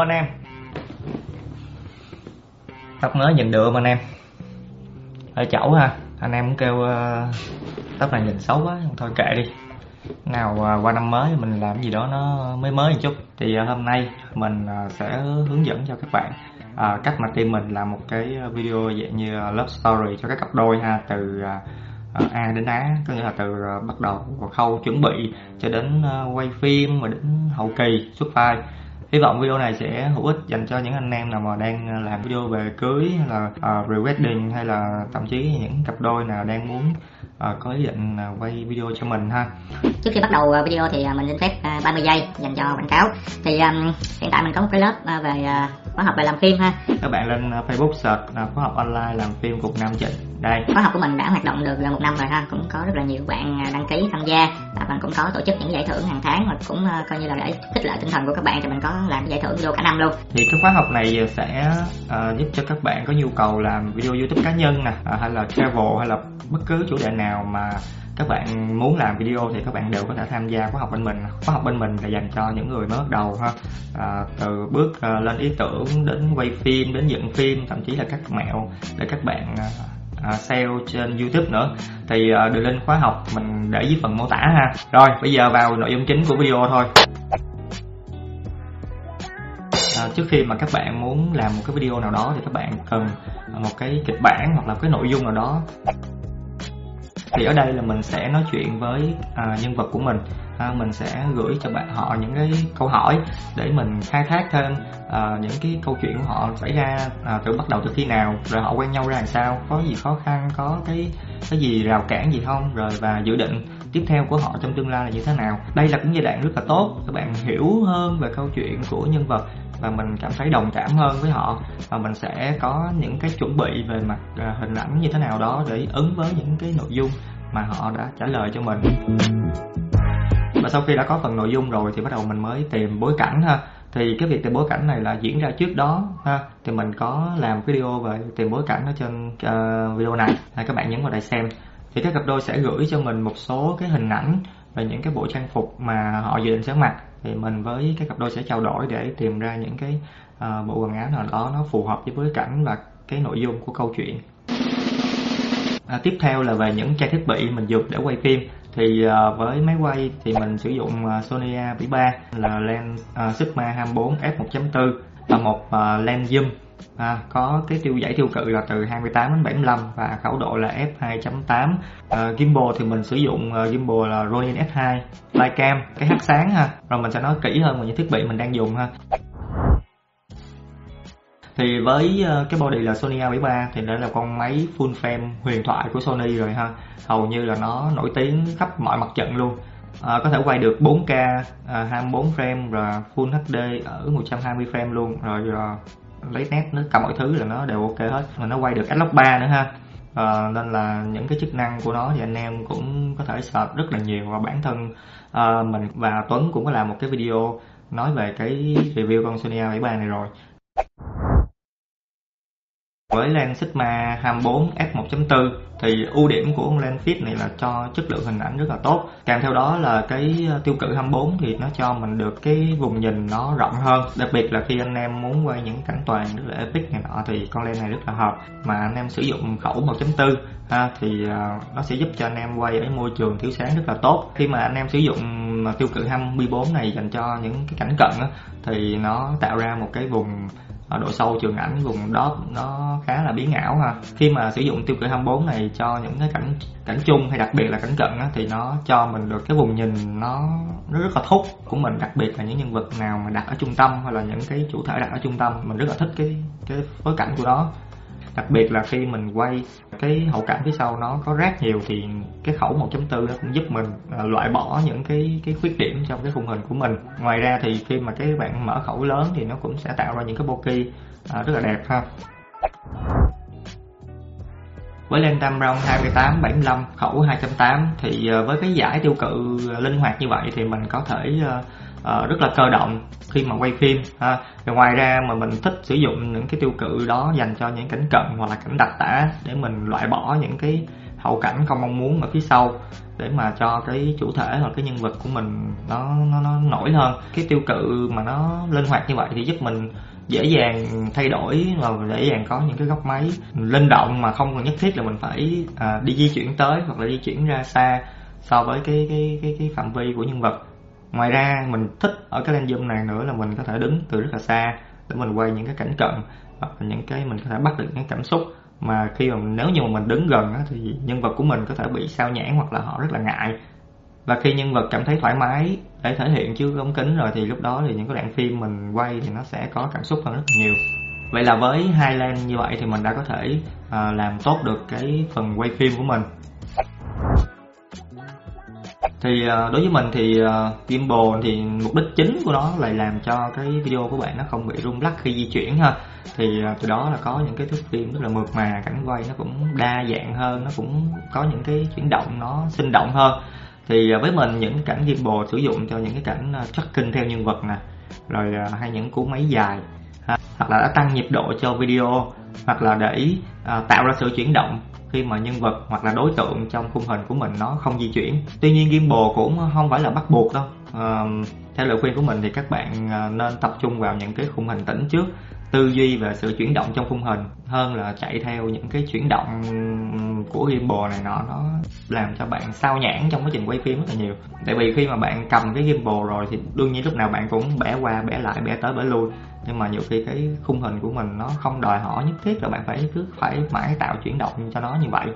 anh em. Tóc mới nhìn được anh em. Ở chẩu ha. Anh em cũng kêu uh, tóc này nhìn xấu quá thôi kệ đi. Nào uh, qua năm mới mình làm gì đó nó mới mới một chút. Thì uh, hôm nay mình uh, sẽ hướng dẫn cho các bạn uh, cách mà team mình làm một cái video dạng như love story cho các cặp đôi ha. Từ uh, A đến Á có nghĩa là từ uh, bắt đầu khâu chuẩn bị cho đến uh, quay phim và đến hậu kỳ xuất file hy vọng video này sẽ hữu ích dành cho những anh em nào mà đang ờ, làm video về cưới hay là ờ, uh, pre-wedding hay là thậm chí những cặp đôi nào đang muốn uh, có ý định uh, quay video cho mình ha. Trước khi bắt đầu video thì mình xin phép uh, 30 giây dành cho quảng cáo. Thì um, hiện tại mình có một cái lớp uh, về uh, khóa học về làm phim ha. Các bạn lên uh, facebook search uh, khóa học online làm phim cục nam trịnh. Đây. Khóa học của mình đã hoạt động được gần một năm rồi ha. Cũng có rất là nhiều bạn đăng ký tham gia. Và mình cũng có tổ chức những giải thưởng hàng tháng và cũng uh, coi như là để khích lệ tinh thần của các bạn thì mình có làm giải thưởng vô cả năm luôn. Thì cái khóa học này sẽ uh, giúp cho các bạn có nhu cầu làm video youtube cá nhân nè uh, hay là travel hay là bất cứ chủ đề nào mà các bạn muốn làm video thì các bạn đều có thể tham gia khóa học bên mình. Khóa học bên mình là dành cho những người mới bắt đầu ha. À, từ bước à, lên ý tưởng đến quay phim đến dựng phim thậm chí là các mẹo để các bạn à, à, sale trên youtube nữa. Thì à, đường link khóa học mình để dưới phần mô tả ha. Rồi bây giờ vào nội dung chính của video thôi. À, trước khi mà các bạn muốn làm một cái video nào đó thì các bạn cần một cái kịch bản hoặc là cái nội dung nào đó thì ở đây là mình sẽ nói chuyện với à, nhân vật của mình. À, mình sẽ gửi cho bạn họ những cái câu hỏi để mình khai thác thêm à, những cái câu chuyện của họ xảy ra à, từ bắt đầu từ khi nào rồi họ quen nhau ra làm sao có gì khó khăn có cái cái gì rào cản gì không rồi và dự định tiếp theo của họ trong tương lai là như thế nào. Đây là cũng giai đoạn rất là tốt các bạn hiểu hơn về câu chuyện của nhân vật và mình cảm thấy đồng cảm hơn với họ. Và mình sẽ có những cái chuẩn bị về mặt à, hình ảnh như thế nào đó để ứng với những cái nội dung mà họ đã trả lời cho mình. Và sau khi đã có phần nội dung rồi thì bắt đầu mình mới tìm bối cảnh ha. Thì cái việc tìm bối cảnh này là diễn ra trước đó ha. Thì mình có làm video về tìm bối cảnh ở trên uh, video này ha, các bạn nhấn vào đây xem. Thì các cặp đôi sẽ gửi cho mình một số cái hình ảnh về những cái bộ trang phục mà họ dự định sẽ mặc thì mình với các cặp đôi sẽ trao đổi để tìm ra những cái uh, bộ quần áo nào đó nó phù hợp với bối cảnh và cái nội dung của câu chuyện. À, tiếp theo là về những trang thiết bị mình dùng để quay phim. Thì uh, với máy quay thì mình sử dụng uh, Sony A73 là lens uh, Sigma 24 f 1.4 và một uh, lens zoom à, có cái tiêu giải tiêu cự là từ 28 đến 75 và khẩu độ là f2.8 à, ờ, gimbal thì mình sử dụng uh, gimbal là Ronin S2 Flycam cái hát sáng ha. Rồi mình sẽ nói kỹ hơn về những thiết bị mình đang dùng ha. Thì với ờ, cái body là Sony A73 thì đây là con máy full frame huyền thoại của Sony rồi ha. Hầu như là nó nổi tiếng khắp mọi mặt trận luôn. À, có thể quay được 4K à, 24 frame và Full HD ở 120 frame luôn. Rồi, rồi lấy nét nó cả mọi thứ là nó đều ok hết mà nó quay được Adblock 3 nữa ha. À, nên là những cái chức năng của nó thì anh em cũng có thể search rất là nhiều và bản thân à, mình và Tuấn cũng có làm một cái video nói về cái review con Sony A73 này rồi. Với lens Sigma 24 f1.4 thì ưu điểm của con lens fit này là cho chất lượng hình ảnh rất là tốt. Kèm theo đó là cái ờ, tiêu cự 24 thì nó cho mình được cái vùng nhìn nó rộng hơn. Đặc biệt là khi anh em muốn quay những cảnh toàn rất là epic này nọ thì con lens này rất là hợp. Mà anh em sử dụng khẩu 1.4 ha, thì ờ, nó sẽ giúp cho anh em quay ở môi trường thiếu sáng rất là tốt. Khi mà anh em sử dụng ờ, tiêu cự 24 này dành cho những cái cảnh cận á, thì nó tạo ra một cái vùng độ sâu trường ảnh vùng đó nó khá là biến ảo ha. Khi mà sử dụng tiêu cự 24 này cho những cái cảnh cảnh chung hay đặc biệt là cảnh cận á, thì nó cho mình được cái vùng nhìn nó nó rất là thúc của mình đặc biệt là những nhân vật nào mà đặt ở trung tâm hay là những cái chủ thể đặt ở trung tâm mình rất là thích cái cái phối cảnh của nó đặc biệt là khi mình quay cái hậu cảnh phía sau nó có rác nhiều thì cái khẩu 1.4 nó cũng giúp mình à, loại bỏ những cái cái khuyết điểm trong cái khung hình của mình. Ngoài ra thì khi mà cái bạn mở khẩu lớn thì nó cũng sẽ tạo ra những cái bokeh à, rất là đẹp ha. Với lens Tamron 28 75 khẩu 2.8 thì à, với cái giải tiêu cự linh hoạt như vậy thì mình có thể à, uh, rất là cơ động khi mà quay phim ha. Rồi ngoài ra mà mình thích sử dụng những cái tiêu cự đó dành cho những cảnh cận hoặc là cảnh đặc tả để mình loại bỏ những cái hậu cảnh không mong muốn ở phía sau để mà cho cái chủ thể hoặc cái nhân vật của mình nó nó nó nổi hơn. Cái tiêu cự mà nó linh hoạt như vậy thì giúp mình dễ dàng thay đổi và dễ dàng có những cái góc máy linh động mà không cần nhất thiết là mình phải à, đi di chuyển tới hoặc là di chuyển ra xa so với cái cái cái cái phạm vi của nhân vật ngoài ra, mình thích ở cái lens zoom này nữa là mình có thể đứng từ rất là xa để mình quay những cái cảnh cận hoặc là những cái mình có thể bắt được những cảm xúc. Mà khi mà nếu như mà mình đứng gần thì nhân vật của mình có thể bị sao nhãn hoặc là họ rất là ngại. Và khi nhân vật cảm thấy thoải mái để thể hiện trước ống kính rồi, thì lúc đó thì những cái đoạn phim mình quay thì nó sẽ có cảm xúc hơn rất là nhiều. Vậy là với hai lens như vậy thì mình đã có thể ờ, làm tốt được cái phần quay phim của mình thì ờ, đối với mình thì ờ, gimbal thì mục đích chính của nó là làm cho cái video của bạn nó không bị rung lắc khi di chuyển ha. Thì ờ, từ đó là có những cái thước phim rất là mượt mà, cảnh quay nó cũng đa dạng hơn, nó cũng có những cái chuyển động nó sinh động hơn. Thì với mình những cảnh gimbal sử dụng cho những cái cảnh tracking theo nhân vật nè, rồi hay những cú máy dài hoặc là đã tăng nhịp độ cho video, hoặc là để tạo ra sự chuyển động khi mà nhân vật hoặc là đối tượng trong khung hình của mình nó không di chuyển. Tuy nhiên gimbal cũng không phải là bắt buộc đâu. À, theo lời khuyên của mình thì các bạn à, nên tập trung vào những cái khung hình tĩnh trước tư duy về sự chuyển động trong khung hình hơn là chạy theo những cái chuyển động của gimbal này nọ. Nó làm cho bạn sao nhãn trong quá trình quay phim rất là nhiều. Tại vì khi mà bạn cầm cái gimbal rồi thì đương nhiên lúc nào bạn cũng bẻ qua, bẻ lại, bẻ tới, bẻ lui. Nhưng mà nhiều khi cái khung hình của mình nó không đòi hỏi nhất thiết là bạn phải cứ phải mãi tạo chuyển động cho nó như vậy.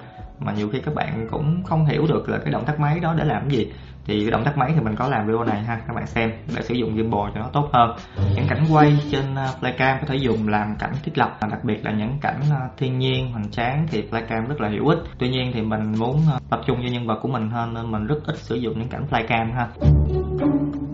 Mà nhiều khi các bạn cũng không hiểu được là cái động tác máy đó để làm cái gì thì cái động tác máy thì mình có làm video này ha các bạn xem để sử dụng gimbal cho nó tốt hơn. Những cảnh quay trên ờ, flycam có thể dùng làm cảnh thiết lập và đặc biệt là những cảnh ờ, thiên nhiên hoành tráng thì flycam rất là hữu ích. Tuy nhiên thì mình muốn ờ, tập trung cho nhân vật của mình hơn nên mình rất ít sử dụng những cảnh flycam ha.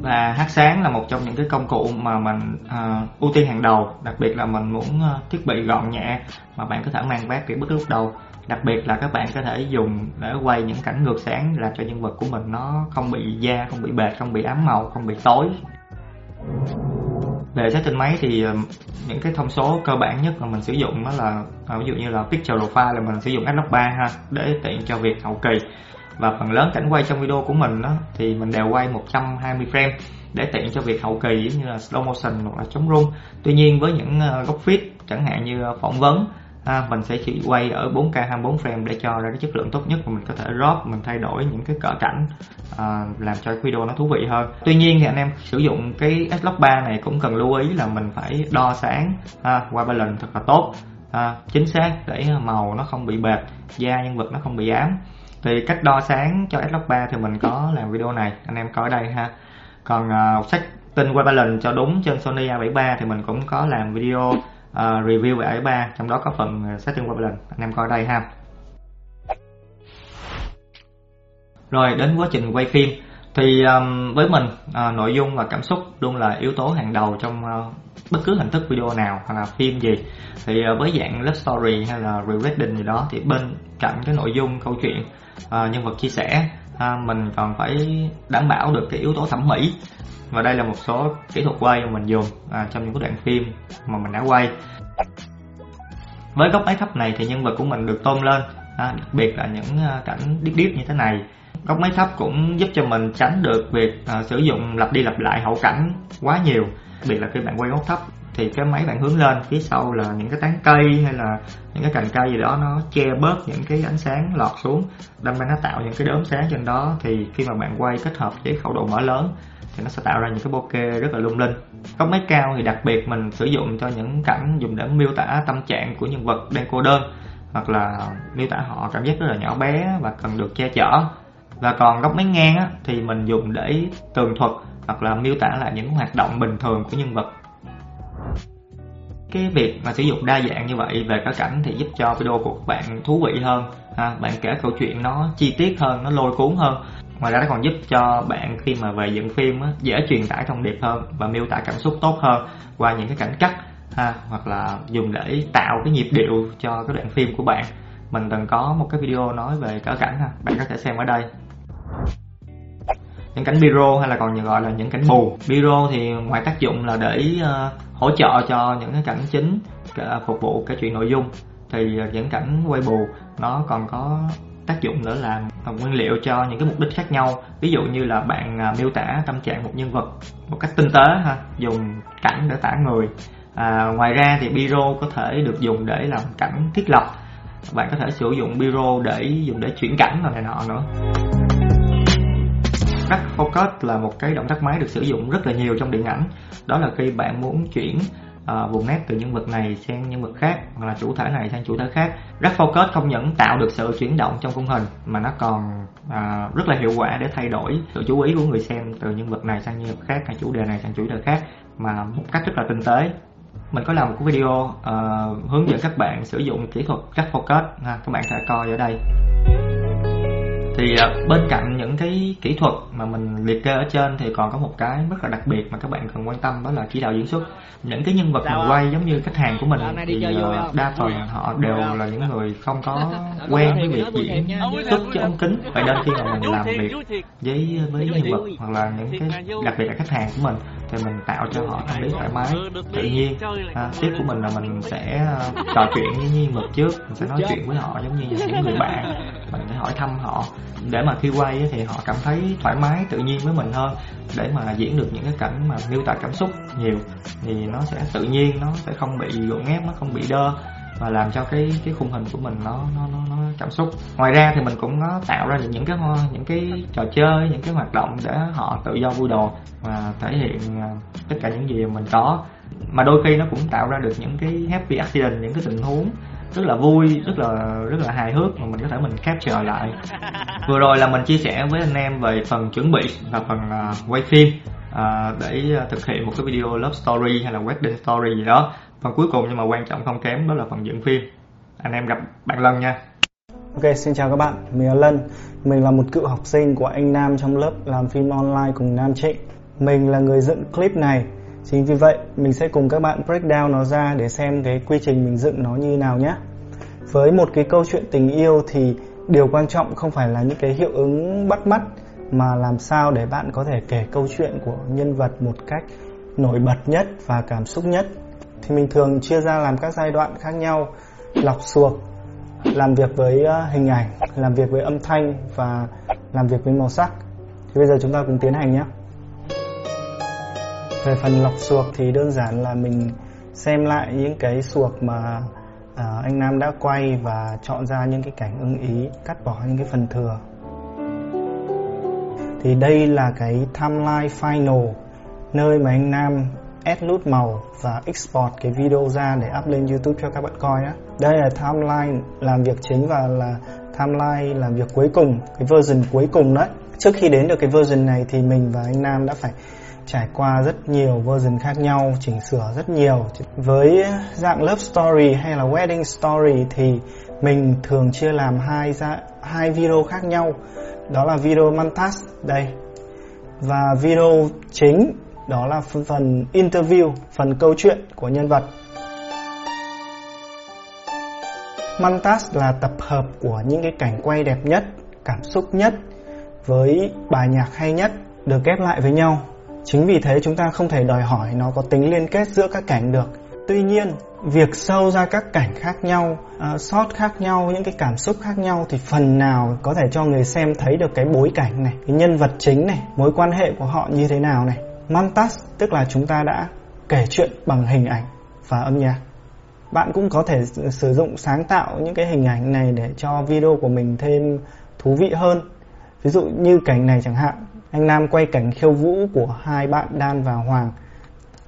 Và hát sáng là một trong những cái công cụ mà mình uh, ưu tiên hàng đầu đặc biệt là mình muốn uh, thiết bị gọn nhẹ mà bạn có thể mang vác đi bất cứ lúc đầu đặc biệt là các bạn có thể dùng để quay những cảnh ngược sáng là cho nhân vật của mình. Nó không bị da không bị bệt không bị ám màu không bị tối. Về setting máy thì um, những cái thông số cơ bản nhất mà mình sử dụng đó là à, ví dụ như là picture profile là mình sử dụng Adlock 3 ha để tiện cho việc hậu kỳ. Và phần lớn cảnh quay trong video của mình đó, thì mình đều quay 120 frame để tiện cho việc hậu kỳ như là slow motion hoặc là chống rung. Tuy nhiên với những ờ, góc fit chẳng hạn như ờ, phỏng vấn à, mình sẽ chỉ quay ở 4K 24 frame để cho ra cái chất lượng tốt nhất và mình có thể drop mình thay đổi những cái cỡ cảnh à, làm cho video nó thú vị hơn. Tuy nhiên thì anh em sử dụng cái S-Log 3 này cũng cần lưu ý là mình phải đo sáng à, qua balance thật là tốt. À, chính xác để màu nó không bị bệt da nhân vật nó không bị ám. Thì cách đo sáng cho S-Log 3 thì mình có làm video này anh em coi ở đây ha. Còn à, uh, tin qua balance cho đúng trên Sony A73 thì mình cũng có làm video uh, review về A73 trong đó có phần à, setting problem anh em coi đây ha. Rồi đến quá trình quay phim. Thì um, với mình uh, nội dung và cảm xúc luôn là yếu tố hàng đầu trong uh, bất cứ hình thức video nào hoặc là phim gì. Thì uh, với dạng love story hay là re-reading gì đó thì bên cạnh cái nội dung câu chuyện uh, nhân vật chia sẻ uh, mình còn phải đảm bảo được cái yếu tố thẩm mỹ và đây là một số kỹ thuật quay mà mình dùng à, trong những cái đoạn phim mà mình đã quay. Với góc máy thấp này thì nhân vật của mình được tôn lên à, đặc biệt là những à, cảnh điếc điếc như thế này. Góc máy thấp cũng giúp cho mình tránh được việc à, sử dụng lặp đi lặp lại hậu cảnh quá nhiều đặc biệt là khi bạn quay góc thấp. Thì cái máy bạn hướng lên phía sau là những cái tán cây hay là những cái cành cây gì đó nó che bớt những cái ánh sáng lọt xuống đâm ra nó tạo những cái đốm sáng trên đó. Thì khi mà bạn quay kết hợp với khẩu độ mở lớn thì nó sẽ tạo ra những cái bokeh rất là lung linh. Góc máy cao thì đặc biệt mình sử dụng cho những cảnh dùng để miêu tả tâm trạng của nhân vật đang cô đơn hoặc là miêu tả họ cảm giác rất là nhỏ bé và cần được che chở. Và còn góc máy ngang á, thì mình dùng để tường thuật hoặc là miêu tả lại những hoạt động bình thường của nhân vật. Cái việc mà sử dụng đa dạng như vậy về các cảnh thì giúp cho video của các bạn thú vị hơn ha, bạn kể câu chuyện nó chi tiết hơn nó lôi cuốn hơn ngoài ra nó còn giúp cho bạn khi mà về dựng phim á, dễ truyền tải thông điệp hơn và miêu tả cảm xúc tốt hơn qua những cái cảnh cắt ha, hoặc là dùng để tạo cái nhịp điệu cho cái đoạn phim của bạn. Mình từng có một cái video nói về cỡ cảnh ha bạn có thể xem ở đây. Những cảnh biro hay là còn gọi là những cảnh bù. Biro thì ngoài tác dụng là để uh, hỗ trợ cho những cái cảnh chính phục vụ cái chuyện nội dung. Thì những cảnh quay bù nó còn có tác dụng nữa là nguyên liệu cho những cái mục đích khác nhau. Ví dụ như là bạn à, miêu tả tâm trạng một nhân vật một cách tinh tế ha dùng cảnh để tả người. À, ngoài ra thì biro có thể được dùng để làm cảnh thiết lập. Bạn có thể sử dụng biro để dùng để chuyển cảnh rồi này nọ nữa. Cắt focus là một cái động tác máy được sử dụng rất là nhiều trong điện ảnh. Đó là khi bạn muốn chuyển À, vùng nét từ nhân vật này sang nhân vật khác hoặc là chủ thể này sang chủ thể khác. Rất focus không những tạo được sự chuyển động trong khung hình mà nó còn à, rất là hiệu quả để thay đổi sự chú ý của người xem từ nhân vật này sang nhân vật khác hay chủ đề này sang chủ đề khác mà một cách rất là tinh tế. Mình có làm một cái video uh, hướng dẫn các bạn sử dụng kỹ thuật cắt focus ha, các bạn sẽ coi ở đây thì uh, bên cạnh những cái kỹ thuật mà mình liệt kê ở trên thì còn có một cái rất là đặc biệt mà các bạn cần quan tâm đó là chỉ đạo diễn xuất. Những cái nhân vật mà quay giống như khách hàng của mình thì uh, đa phần họ đều là những người không có quen với việc diễn xuất cho ống kính. Vậy nên khi mà mình làm việc với với nhân vật hoặc là những cái đặc biệt là khách hàng của mình thì mình tạo cho họ tâm lý thoải mái tự nhiên. À, tiếp của mình là mình sẽ uh, trò chuyện với nhân vật trước mình sẽ nói chuyện với họ giống như những người bạn. Mình sẽ hỏi thăm họ. Để mà khi quay thì họ cảm thấy thoải mái tự nhiên với mình hơn để mà diễn được những cái cảnh mà miêu tả cảm xúc nhiều thì nó sẽ tự nhiên nó sẽ không bị gượng ép nó không bị đơ và làm cho cái cái khung hình của mình nó nó nó, nó cảm xúc. Ngoài ra thì mình cũng có tạo ra những cái những cái trò chơi những cái hoạt động để họ tự do vui đồ và thể hiện ờ, tất cả những gì mình có. Mà đôi khi nó cũng tạo ra được những cái happy accident những cái tình huống rất là vui rất là rất là hài hước mà mình có thể mình capture lại. Vừa rồi là mình chia sẻ với anh em về phần chuẩn bị và phần uh, quay phim uh, để uh, thực hiện một cái video love story hay là wedding story gì đó phần cuối cùng nhưng mà quan trọng không kém đó là phần dựng phim. Anh em gặp bạn Lân nha. Ok, xin chào các bạn, mình là Lân. Mình là một cựu học sinh của anh Nam trong lớp làm phim online cùng Nam Trịnh. Mình là người dựng clip này. Chính vì vậy, mình sẽ cùng các bạn break down nó ra để xem cái quy trình mình dựng nó như nào nhé. Với một cái câu chuyện tình yêu thì điều quan trọng không phải là những cái hiệu ứng bắt mắt Mà làm sao để bạn có thể kể câu chuyện của nhân vật một cách nổi bật nhất và cảm xúc nhất thì mình thường chia ra làm các giai đoạn khác nhau lọc suộc làm việc với ờ, hình ảnh làm việc với âm thanh và làm việc với màu sắc. Thì bây giờ chúng ta cùng tiến hành nhé. Về phần lọc suộc thì đơn giản là mình xem lại những cái suộc mà à, anh Nam đã quay và chọn ra những cái cảnh ưng ý cắt bỏ những cái phần thừa. Thì đây là cái timeline final nơi mà anh Nam add nút màu và export cái video ra để up lên YouTube cho các bạn coi á. Đây là timeline làm việc chính và là timeline làm việc cuối cùng, cái version cuối cùng đấy. Trước khi đến được cái version này thì mình và anh Nam đã phải trải qua rất nhiều version khác nhau, chỉnh sửa rất nhiều. Với dạng love story hay là wedding story thì mình thường chia làm hai ra hai video khác nhau. Đó là video montage đây và video chính đó là phần interview, phần câu chuyện của nhân vật. Montage là tập hợp của những cái cảnh quay đẹp nhất, cảm xúc nhất với bài nhạc hay nhất được ghép lại với nhau. Chính vì thế chúng ta không thể đòi hỏi nó có tính liên kết giữa các cảnh được. Tuy nhiên, việc sâu ra các cảnh khác nhau, à, uh, shot khác nhau, những cái cảm xúc khác nhau thì phần nào có thể cho người xem thấy được cái bối cảnh này, cái nhân vật chính này, mối quan hệ của họ như thế nào này. Montage tức là chúng ta đã kể chuyện bằng hình ảnh và âm nhạc. Bạn cũng có thể sử dụng sáng tạo những cái hình ảnh này để cho video của mình thêm thú vị hơn. Ví dụ như cảnh này chẳng hạn, anh Nam quay cảnh khiêu vũ của hai bạn Đan và Hoàng.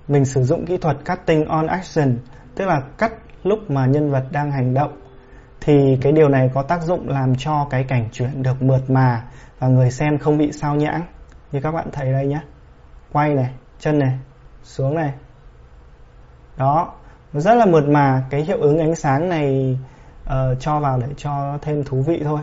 Mình sử dụng kỹ thuật cutting on action, tức là cắt lúc mà nhân vật đang hành động. Thì cái điều này có tác dụng làm cho cái cảnh chuyển được mượt mà và người xem không bị sao nhãng. Như các bạn thấy đây nhé quay này chân này xuống này. Đó nó rất là mượt mà cái hiệu ứng ánh sáng này uh, cho vào để cho thêm thú vị thôi.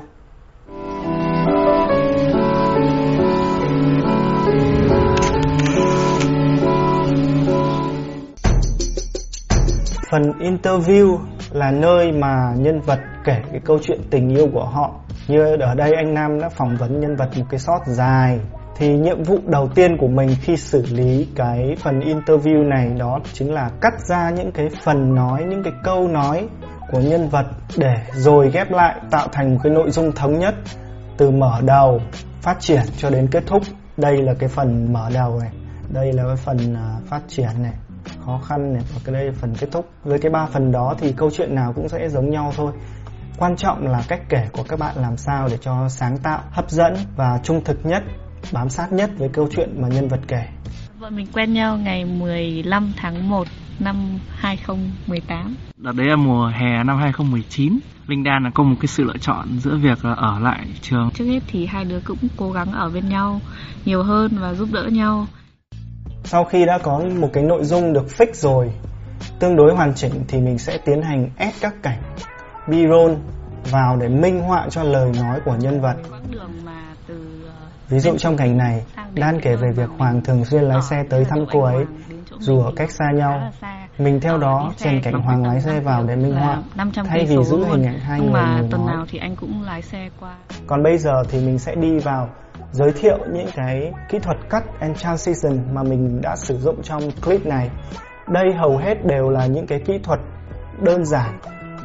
Phần interview là nơi mà nhân vật kể cái câu chuyện tình yêu của họ. Như ở đây anh Nam đã phỏng vấn nhân vật một cái shot dài thì nhiệm vụ đầu tiên của mình khi xử lý cái phần interview này đó chính là cắt ra những cái phần nói, những cái câu nói của nhân vật để rồi ghép lại, tạo thành một cái nội dung thống nhất từ mở đầu phát triển cho đến kết thúc. Đây là cái phần mở đầu này, đây là cái phần à, phát triển này, khó khăn này, và cái đây là phần kết thúc. Với cái ba phần đó thì câu chuyện nào cũng sẽ giống nhau thôi. Quan trọng là cách kể của các bạn làm sao để cho sáng tạo, hấp dẫn và trung thực nhất bám sát nhất với câu chuyện mà nhân vật kể Vợ mình quen nhau ngày 15 tháng 1 năm 2018. Đợt đấy là mùa hè năm 2019. Linh Đan là có một cái sự lựa chọn giữa việc là ở lại trường. Trước hết thì hai đứa cũng cố gắng ở bên nhau nhiều hơn và giúp đỡ nhau. Sau khi đã có một cái nội dung được fix rồi, tương đối hoàn chỉnh thì mình sẽ tiến hành ép các cảnh B-roll vào để minh họa cho lời nói của nhân vật. Quãng đường mà Ví dụ trong cảnh này, Đan kể về việc Hoàng thường xuyên lái xe tới thăm cô ấy, dù ở cách xa nhau. Mình theo đó chèn cảnh Hoàng lái xe vào để minh họa, thay vì giữ hình ảnh hai người ngồi tuần nào thì anh cũng lái xe qua. Còn bây giờ thì mình sẽ đi vào giới thiệu những cái kỹ thuật cắt and transition mà mình đã sử dụng trong clip này. Đây hầu hết đều là những cái kỹ thuật đơn giản,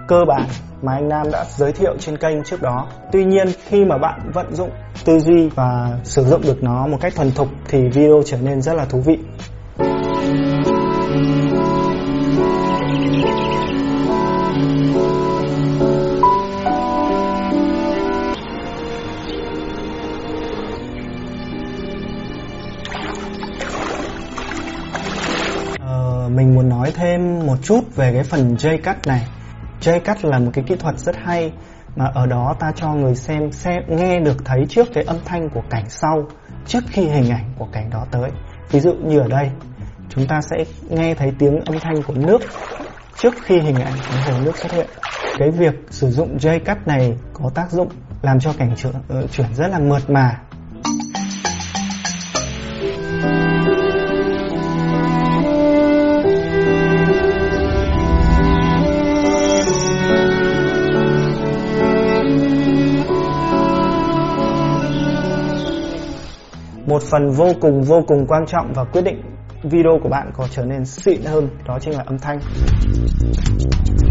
cơ bản mà anh Nam đã giới thiệu trên kênh trước đó. Tuy nhiên, khi mà bạn vận dụng tư duy và sử dụng được nó một cách thuần thục thì video trở nên rất là thú vị. Ờ, mình muốn nói thêm một chút về cái phần J cut này. J cut là một cái kỹ thuật rất hay mà ở đó ta cho người xem xem nghe được thấy trước cái âm thanh của cảnh sau trước khi hình ảnh của cảnh đó tới. Ví dụ như ở đây, chúng ta sẽ nghe thấy tiếng âm thanh của nước trước khi hình ảnh của hồ nước xuất hiện. Cái việc sử dụng J cut này có tác dụng làm cho cảnh chuyển, ờ, chuyển rất là mượt mà một phần vô cùng vô cùng quan trọng và quyết định video của bạn có trở nên xịn hơn đó chính là âm thanh.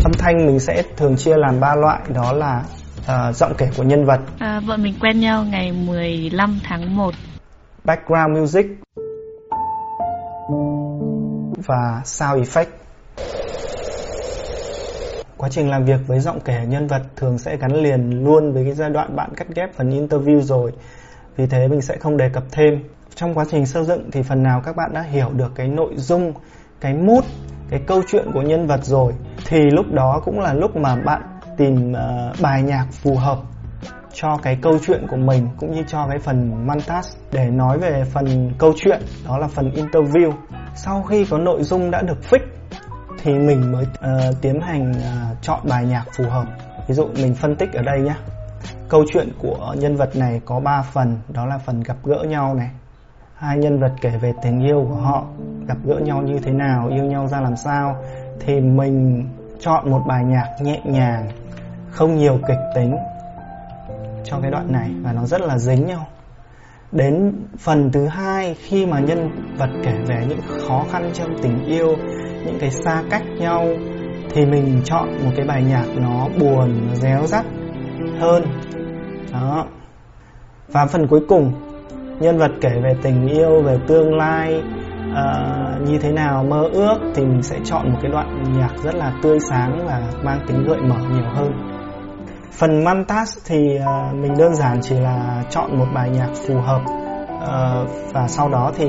Âm thanh mình sẽ thường chia làm ba loại đó là à, giọng kể của nhân vật. À, vợ mình quen nhau ngày 15 tháng 1 background music và sound effect. Quá trình làm việc với giọng kể nhân vật thường sẽ gắn liền luôn với cái giai đoạn bạn cắt ghép phần interview rồi vì thế mình sẽ không đề cập thêm. Trong quá trình xây dựng thì phần nào các bạn đã hiểu được cái nội dung cái mút, cái câu chuyện của nhân vật rồi thì lúc đó cũng là lúc mà bạn tìm ờ, bài nhạc phù hợp cho cái câu chuyện của mình cũng như cho cái phần montage để nói về phần câu chuyện đó là phần interview. Sau khi có nội dung đã được fix thì mình mới uh, tiến hành uh, chọn bài nhạc phù hợp. Ví dụ mình phân tích ở đây nhé câu chuyện của nhân vật này có 3 phần, đó là phần gặp gỡ nhau này. Hai nhân vật kể về tình yêu của họ, gặp gỡ nhau như thế nào, yêu nhau ra làm sao, thì mình chọn một bài nhạc nhẹ nhàng, không nhiều kịch tính cho cái đoạn này, và nó rất là dính nhau. Đến phần thứ hai, khi mà nhân vật kể về những khó khăn trong tình yêu, những cái xa cách nhau, thì mình chọn một cái bài nhạc nó buồn, nó réo rắt hơn. Đó. Và phần cuối cùng nhân vật kể về tình yêu về tương lai uh, như thế nào mơ ước thì mình sẽ chọn một cái đoạn nhạc rất là tươi sáng và mang tính gợi mở nhiều hơn. Phần montage thì uh, mình đơn giản chỉ là chọn một bài nhạc phù hợp uh, và sau đó thì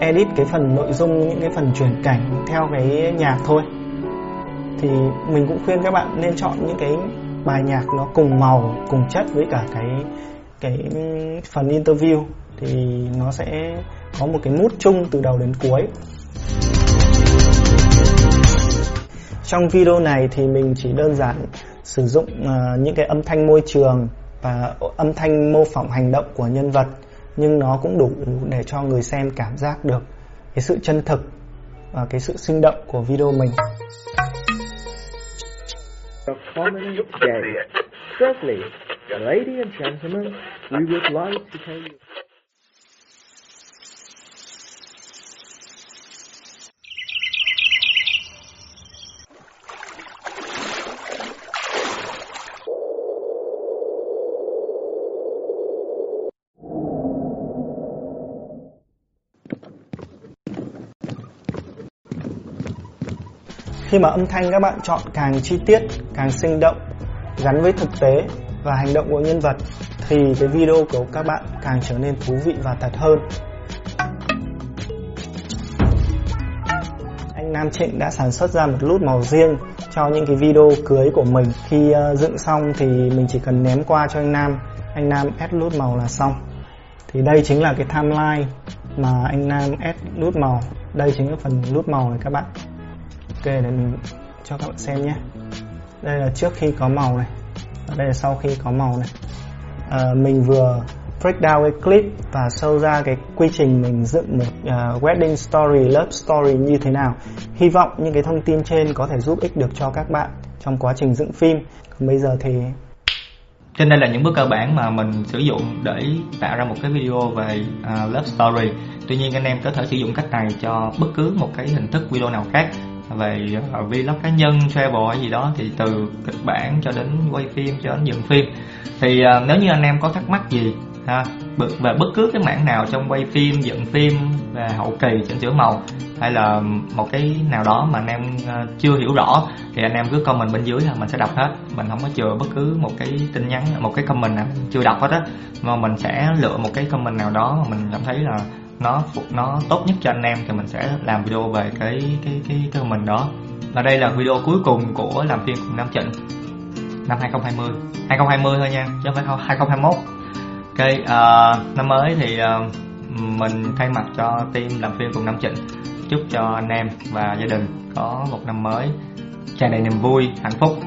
edit cái phần nội dung những cái phần chuyển cảnh theo cái nhạc thôi. Thì mình cũng khuyên các bạn nên chọn những cái bài nhạc nó cùng màu cùng chất với cả cái cái phần interview thì nó sẽ có một cái mút chung từ đầu đến cuối. Trong video này thì mình chỉ đơn giản sử dụng uh, những cái âm thanh môi trường và âm thanh mô phỏng hành động của nhân vật nhưng nó cũng đủ để cho người xem cảm giác được cái sự chân thực và cái sự sinh động của video mình. A prominent day. Firstly, ladies and gentlemen, we would like to tell you. Khi mà âm thanh các bạn chọn càng chi tiết, càng sinh động, gắn với thực tế và hành động của nhân vật, thì cái video của các bạn càng trở nên thú vị và thật hơn. Anh Nam Trịnh đã sản xuất ra một nút màu riêng cho những cái video cưới của mình. Khi ờ, dựng xong thì mình chỉ cần ném qua cho anh Nam. Anh Nam add nút màu là xong. Thì đây chính là cái timeline mà anh Nam add nút màu. Đây chính là phần nút màu này các bạn để mình cho các bạn xem nhé. Đây là trước khi có màu này. Và đây là sau khi có màu này. À, mình vừa break down cái clip và sâu ra cái quy trình mình dựng một uh, wedding story, love story như thế nào. Hy vọng những cái thông tin trên có thể giúp ích được cho các bạn trong quá trình dựng phim. Còn bây giờ thì trên đây là những bước cơ bản mà mình sử dụng để tạo ra một cái video về uh, love story. Tuy nhiên anh em có thể sử dụng cách này cho bất cứ một cái hình thức video nào khác về ờ, vlog cá nhân travel hay gì đó thì từ kịch bản cho đến quay phim cho đến dựng phim. Thì uh, nếu như anh em có thắc mắc gì ha về bất cứ cái mảng nào trong quay phim dựng phim về hậu kỳ chỉnh sửa màu hay là một cái nào đó mà anh em ờ, chưa hiểu rõ thì anh em cứ comment bên dưới là mình sẽ đọc hết. Mình không có chừa bất cứ một cái tin nhắn một cái comment nào chưa đọc hết á. Mà mình sẽ lựa một cái comment nào đó mà mình cảm thấy là nó nó tốt nhất cho anh em thì mình sẽ làm video về cái cái cái cái mình đó và đây là video cuối cùng của làm phim cùng Nam Trịnh năm 2020 2020 thôi nha chứ không phải 2021 Ok, uh, năm mới thì uh, mình thay mặt cho team làm phim cùng Nam Trịnh chúc cho anh em và gia đình có một năm mới tràn đầy niềm vui, hạnh phúc.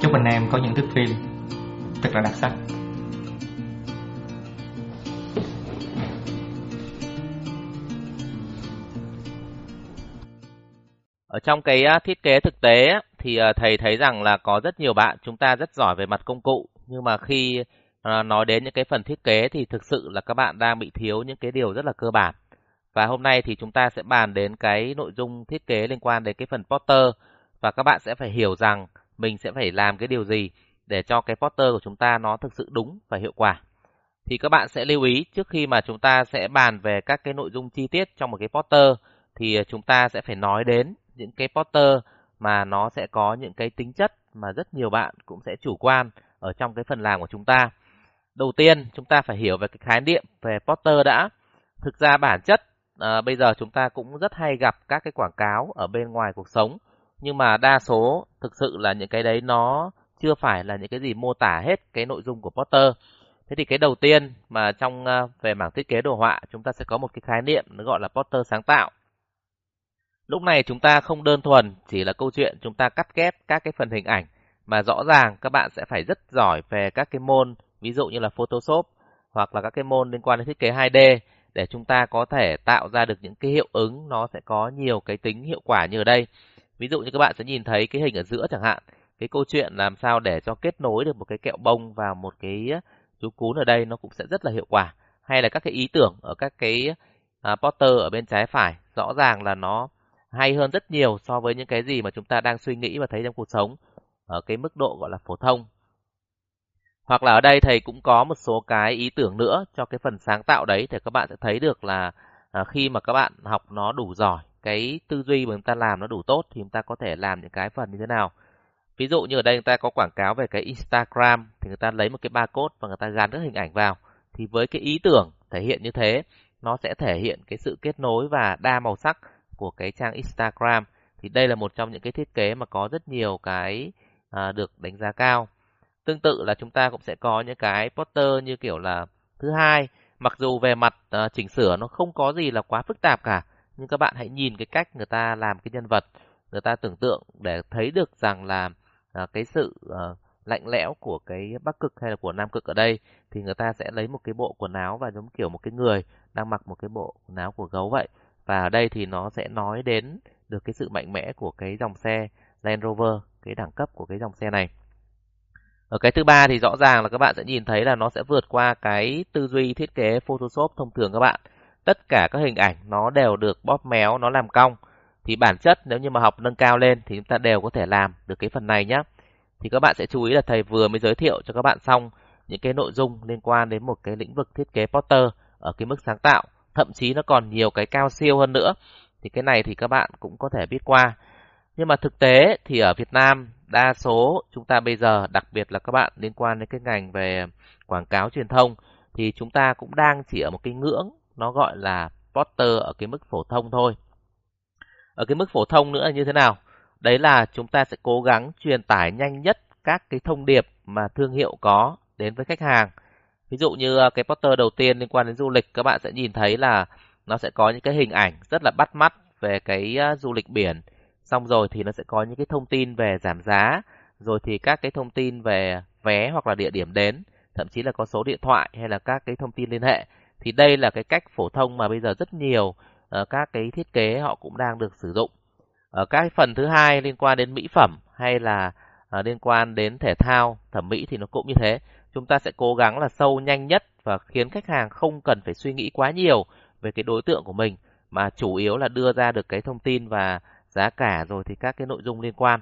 Chúc anh em có những thước phim thật là đặc sắc. Ở trong cái thiết kế thực tế thì ờ, thầy thấy rằng là có rất nhiều bạn chúng ta rất giỏi về mặt công cụ nhưng mà khi ờ, nói đến những cái phần thiết kế thì thực sự là các bạn đang bị thiếu những cái điều rất là cơ bản. Và hôm nay thì chúng ta sẽ bàn đến cái nội dung thiết kế liên quan đến cái phần poster và các bạn sẽ phải hiểu rằng mình sẽ phải làm cái điều gì để cho cái poster của chúng ta nó thực sự đúng và hiệu quả. Thì các bạn sẽ lưu ý, trước khi mà chúng ta sẽ bàn về các cái nội dung chi tiết trong một cái poster thì ờ, chúng ta sẽ phải nói đến những cái poster mà nó sẽ có những cái tính chất mà rất nhiều bạn cũng sẽ chủ quan ở trong cái phần làm của chúng ta. Đầu tiên chúng ta phải hiểu về cái khái niệm về poster đã. Thực ra bản chất à, bây giờ chúng ta cũng rất hay gặp các cái quảng cáo ở bên ngoài cuộc sống nhưng mà đa số thực sự là những cái đấy nó chưa phải là những cái gì mô tả hết cái nội dung của poster. Thế thì cái đầu tiên mà trong à, về mảng thiết kế đồ họa chúng ta sẽ có một cái khái niệm nó gọi là poster sáng tạo. Lúc này chúng ta không đơn thuần chỉ là câu chuyện chúng ta cắt ghép các cái phần hình ảnh mà rõ ràng các bạn sẽ phải rất giỏi về các cái môn ví dụ như là Photoshop hoặc là các cái môn liên quan đến thiết kế 2D để chúng ta có thể tạo ra được những cái hiệu ứng nó sẽ có nhiều cái tính hiệu quả như ở đây. Ví dụ như các bạn sẽ nhìn thấy cái hình ở giữa chẳng hạn, cái câu chuyện làm sao để cho kết nối được một cái kẹo bông vào một cái chú cún ở đây nó cũng sẽ rất là hiệu quả. Hay là các cái ý tưởng ở các cái uh, poster ở bên trái phải, rõ ràng là nó hay hơn rất nhiều so với những cái gì mà chúng ta đang suy nghĩ và thấy trong cuộc sống ở cái mức độ gọi là phổ thông hoặc là ở đây thầy cũng có một số cái ý tưởng nữa cho cái phần sáng tạo đấy thì các bạn sẽ thấy được là à, khi mà các bạn học nó đủ giỏi, cái tư duy mà chúng ta làm nó đủ tốt thì chúng ta có thể làm những cái phần như thế nào. Ví dụ như ở đây người ta có quảng cáo về cái Instagram thì người ta lấy một cái barcode và người ta gắn các hình ảnh vào. Thì với cái ý tưởng thể hiện như thế, nó sẽ thể hiện cái sự kết nối và đa màu sắc của cái trang Instagram. Thì đây là một trong những cái thiết kế mà có rất nhiều cái à, được đánh giá cao. Tương tự là chúng ta cũng sẽ có những cái poster như kiểu là thứ hai, mặc dù về mặt à, chỉnh sửa nó không có gì là quá phức tạp cả, nhưng các bạn hãy nhìn cái cách người ta làm cái nhân vật, người ta tưởng tượng để thấy được rằng là à, cái sự à, lạnh lẽo của cái bắc cực hay là của nam cực ở đây thì người ta sẽ lấy một cái bộ quần áo và giống kiểu một cái người đang mặc một cái bộ quần áo của gấu vậy. Và ở đây thì nó sẽ nói đến được cái sự mạnh mẽ của cái dòng xe Land Rover, cái đẳng cấp của cái dòng xe này. Ở cái thứ ba thì rõ ràng là các bạn sẽ nhìn thấy là nó sẽ vượt qua cái tư duy thiết kế Photoshop thông thường các bạn. Tất cả các hình ảnh nó đều được bóp méo, nó làm cong. Thì bản chất nếu như mà học nâng cao lên thì chúng ta đều có thể làm được cái phần này nhé. Thì các bạn sẽ chú ý là thầy vừa mới giới thiệu cho các bạn xong những cái nội dung liên quan đến một cái lĩnh vực thiết kế poster ở cái mức sáng tạo. Thậm chí nó còn nhiều cái cao siêu hơn nữa. Thì cái này thì các bạn cũng có thể biết qua. Nhưng mà thực tế thì ở Việt Nam, đa số chúng ta bây giờ, đặc biệt là các bạn liên quan đến cái ngành về quảng cáo truyền thông, thì chúng ta cũng đang chỉ ở một cái ngưỡng, nó gọi là Potter ở cái mức phổ thông thôi. Ở cái mức phổ thông nữa là như thế nào? Đấy là chúng ta sẽ cố gắng truyền tải nhanh nhất các cái thông điệp mà thương hiệu có đến với khách hàng. Ví dụ như à, cái poster đầu tiên liên quan đến du lịch các bạn sẽ nhìn thấy là nó sẽ có những cái hình ảnh rất là bắt mắt về cái à, du lịch biển. Xong rồi thì nó sẽ có những cái thông tin về giảm giá, rồi thì các cái thông tin về vé hoặc là địa điểm đến, thậm chí là có số điện thoại hay là các cái thông tin liên hệ. Thì đây là cái cách phổ thông mà bây giờ rất nhiều ờ, các cái thiết kế họ cũng đang được sử dụng. Ở các phần thứ hai liên quan đến mỹ phẩm hay là à, liên quan đến thể thao, thẩm mỹ thì nó cũng như thế. Chúng ta sẽ cố gắng là sâu nhanh nhất và khiến khách hàng không cần phải suy nghĩ quá nhiều về cái đối tượng của mình mà chủ yếu là đưa ra được cái thông tin và giá cả rồi thì các cái nội dung liên quan.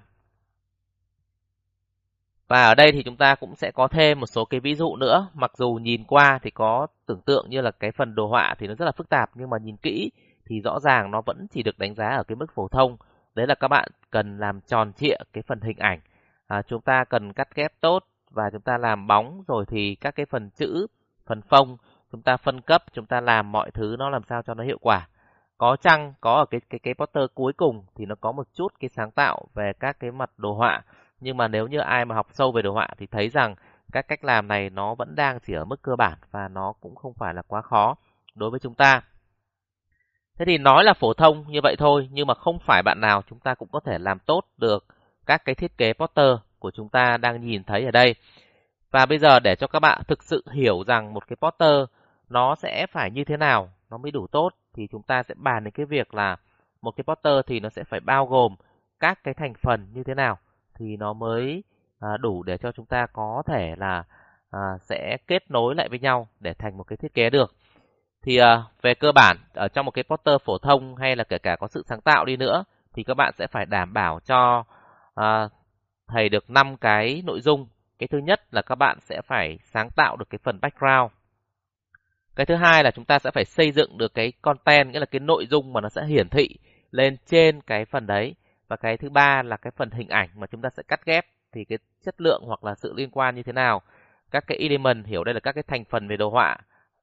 Và ở đây thì chúng ta cũng sẽ có thêm một số cái ví dụ nữa, mặc dù nhìn qua thì có tưởng tượng như là cái phần đồ họa thì nó rất là phức tạp nhưng mà nhìn kỹ thì rõ ràng nó vẫn chỉ được đánh giá ở cái mức phổ thông. Đấy là các bạn cần làm tròn trịa cái phần hình ảnh. À, chúng ta cần cắt ghép tốt và chúng ta làm bóng rồi thì các cái phần chữ, phần phông chúng ta phân cấp, chúng ta làm mọi thứ nó làm sao cho nó hiệu quả. Có chăng có ở cái cái cái poster cuối cùng thì nó có một chút cái sáng tạo về các cái mặt đồ họa, nhưng mà nếu như ai mà học sâu về đồ họa thì thấy rằng các cách làm này nó vẫn đang chỉ ở mức cơ bản và nó cũng không phải là quá khó đối với chúng ta. Thế thì nói là phổ thông như vậy thôi, nhưng mà không phải bạn nào chúng ta cũng có thể làm tốt được các cái thiết kế poster của chúng ta đang nhìn thấy ở đây. Và bây giờ để cho các bạn thực sự hiểu rằng một cái poster nó sẽ phải như thế nào nó mới đủ tốt thì chúng ta sẽ bàn đến cái việc là một cái poster thì nó sẽ phải bao gồm các cái thành phần như thế nào thì nó mới à, đủ để cho chúng ta có thể là à, sẽ kết nối lại với nhau để thành một cái thiết kế được. Thì à, về cơ bản ở trong một cái poster phổ thông hay là kể cả có sự sáng tạo đi nữa thì các bạn sẽ phải đảm bảo cho à, thầy được 5 cái nội dung. Cái thứ nhất là các bạn sẽ phải sáng tạo được cái phần background. Cái thứ hai là chúng ta sẽ phải xây dựng được cái content, nghĩa là cái nội dung mà nó sẽ hiển thị lên trên cái phần đấy. Và cái thứ ba là cái phần hình ảnh mà chúng ta sẽ cắt ghép thì cái chất lượng hoặc là sự liên quan như thế nào. Các cái element hiểu đây là các cái thành phần về đồ họa.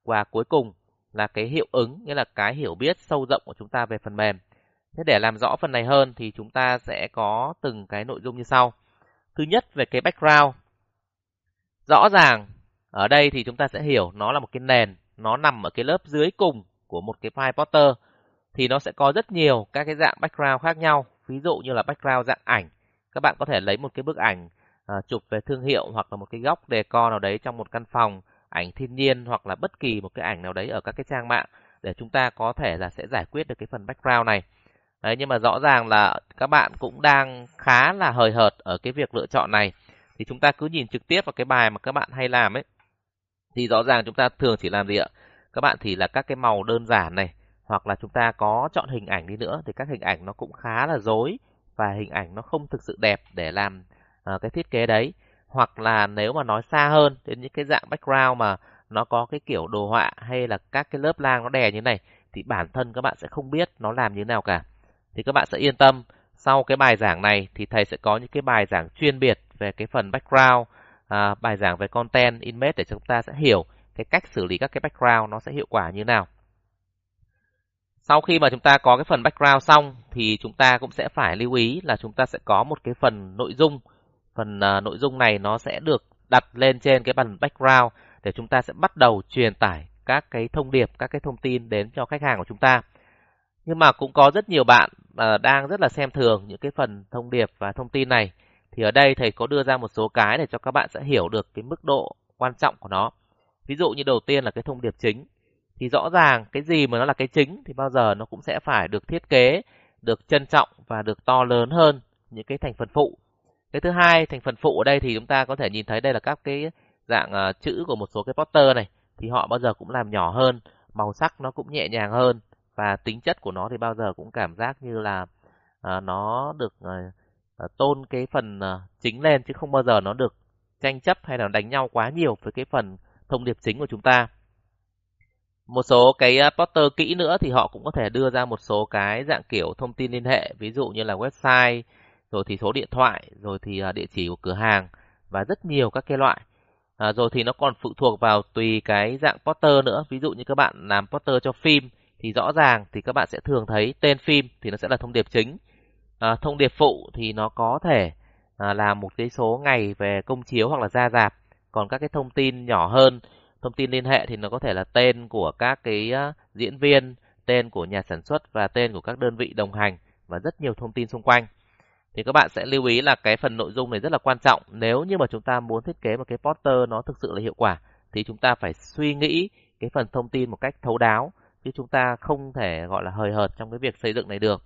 Và cuối cùng là cái hiệu ứng, nghĩa là cái hiểu biết sâu rộng của chúng ta về phần mềm. Thế để làm rõ phần này hơn thì chúng ta sẽ có từng cái nội dung như sau. Thứ nhất về cái background. Rõ ràng ở đây thì chúng ta sẽ hiểu nó là một cái nền, nó nằm ở cái lớp dưới cùng của một cái file Potter thì nó sẽ có rất nhiều các cái dạng background khác nhau. Ví dụ như là background dạng ảnh. Các bạn có thể lấy một cái bức ảnh à, chụp về thương hiệu hoặc là một cái góc decor nào đấy trong một căn phòng, ảnh thiên nhiên hoặc là bất kỳ một cái ảnh nào đấy ở các cái trang mạng để chúng ta có thể là sẽ giải quyết được cái phần background này. Đấy, nhưng mà rõ ràng là các bạn cũng đang khá là hời hợt ở cái việc lựa chọn này. Thì chúng ta cứ nhìn trực tiếp vào cái bài mà các bạn hay làm ấy. Thì rõ ràng chúng ta thường chỉ làm gì ạ? Các bạn thì là các cái màu đơn giản này. Hoặc là chúng ta có chọn hình ảnh đi nữa. Thì các hình ảnh nó cũng khá là dối. Và hình ảnh nó không thực sự đẹp để làm uh, cái thiết kế đấy. Hoặc là nếu mà nói xa hơn đến những cái dạng background mà nó có cái kiểu đồ họa hay là các cái lớp lang nó đè như này thì bản thân các bạn sẽ không biết nó làm như thế nào cả thì các bạn sẽ yên tâm. Sau cái bài giảng này thì thầy sẽ có những cái bài giảng chuyên biệt về cái phần background, à, bài giảng về content image để chúng ta sẽ hiểu cái cách xử lý các cái background nó sẽ hiệu quả như nào. Sau khi mà chúng ta có cái phần background xong thì chúng ta cũng sẽ phải lưu ý là chúng ta sẽ có một cái phần nội dung. Phần uh, nội dung này nó sẽ được đặt lên trên cái phần background để chúng ta sẽ bắt đầu truyền tải các cái thông điệp, các cái thông tin đến cho khách hàng của chúng ta. Nhưng mà cũng có rất nhiều bạn uh, đang rất là xem thường những cái phần thông điệp và thông tin này. Thì ở đây thầy có đưa ra một số cái để cho các bạn sẽ hiểu được cái mức độ quan trọng của nó. Ví dụ như đầu tiên là cái thông điệp chính. Thì rõ ràng cái gì mà nó là cái chính thì bao giờ nó cũng sẽ phải được thiết kế, được trân trọng và được to lớn hơn những cái thành phần phụ. Cái thứ hai, thành phần phụ ở đây thì chúng ta có thể nhìn thấy đây là các cái dạng uh, chữ của một số cái poster này. Thì họ bao giờ cũng làm nhỏ hơn, màu sắc nó cũng nhẹ nhàng hơn và tính chất của nó thì bao giờ cũng cảm giác như là à, nó được à, tôn cái phần à, chính lên chứ không bao giờ nó được tranh chấp hay là đánh nhau quá nhiều với cái phần thông điệp chính của chúng ta. một số cái uh, poster kỹ nữa thì họ cũng có thể đưa ra một số cái dạng kiểu thông tin liên hệ ví dụ như là website rồi thì số điện thoại rồi thì uh, địa chỉ của cửa hàng và rất nhiều các cái loại à, rồi thì nó còn phụ thuộc vào tùy cái dạng poster nữa ví dụ như các bạn làm poster cho phim thì rõ ràng thì các bạn sẽ thường thấy tên phim thì nó sẽ là thông điệp chính. À, thông điệp phụ thì nó có thể à, là một cái số ngày về công chiếu hoặc là ra rạp. Còn các cái thông tin nhỏ hơn thông tin liên hệ thì nó có thể là tên của các cái uh, diễn viên tên của nhà sản xuất và tên của các đơn vị đồng hành và rất nhiều thông tin xung quanh. Thì các bạn sẽ lưu ý là cái phần nội dung này rất là quan trọng. Nếu như mà chúng ta muốn thiết kế một cái poster nó thực sự là hiệu quả thì chúng ta phải suy nghĩ cái phần thông tin một cách thấu đáo chứ chúng ta không thể, gọi là, hời hợt trong cái việc xây dựng này được.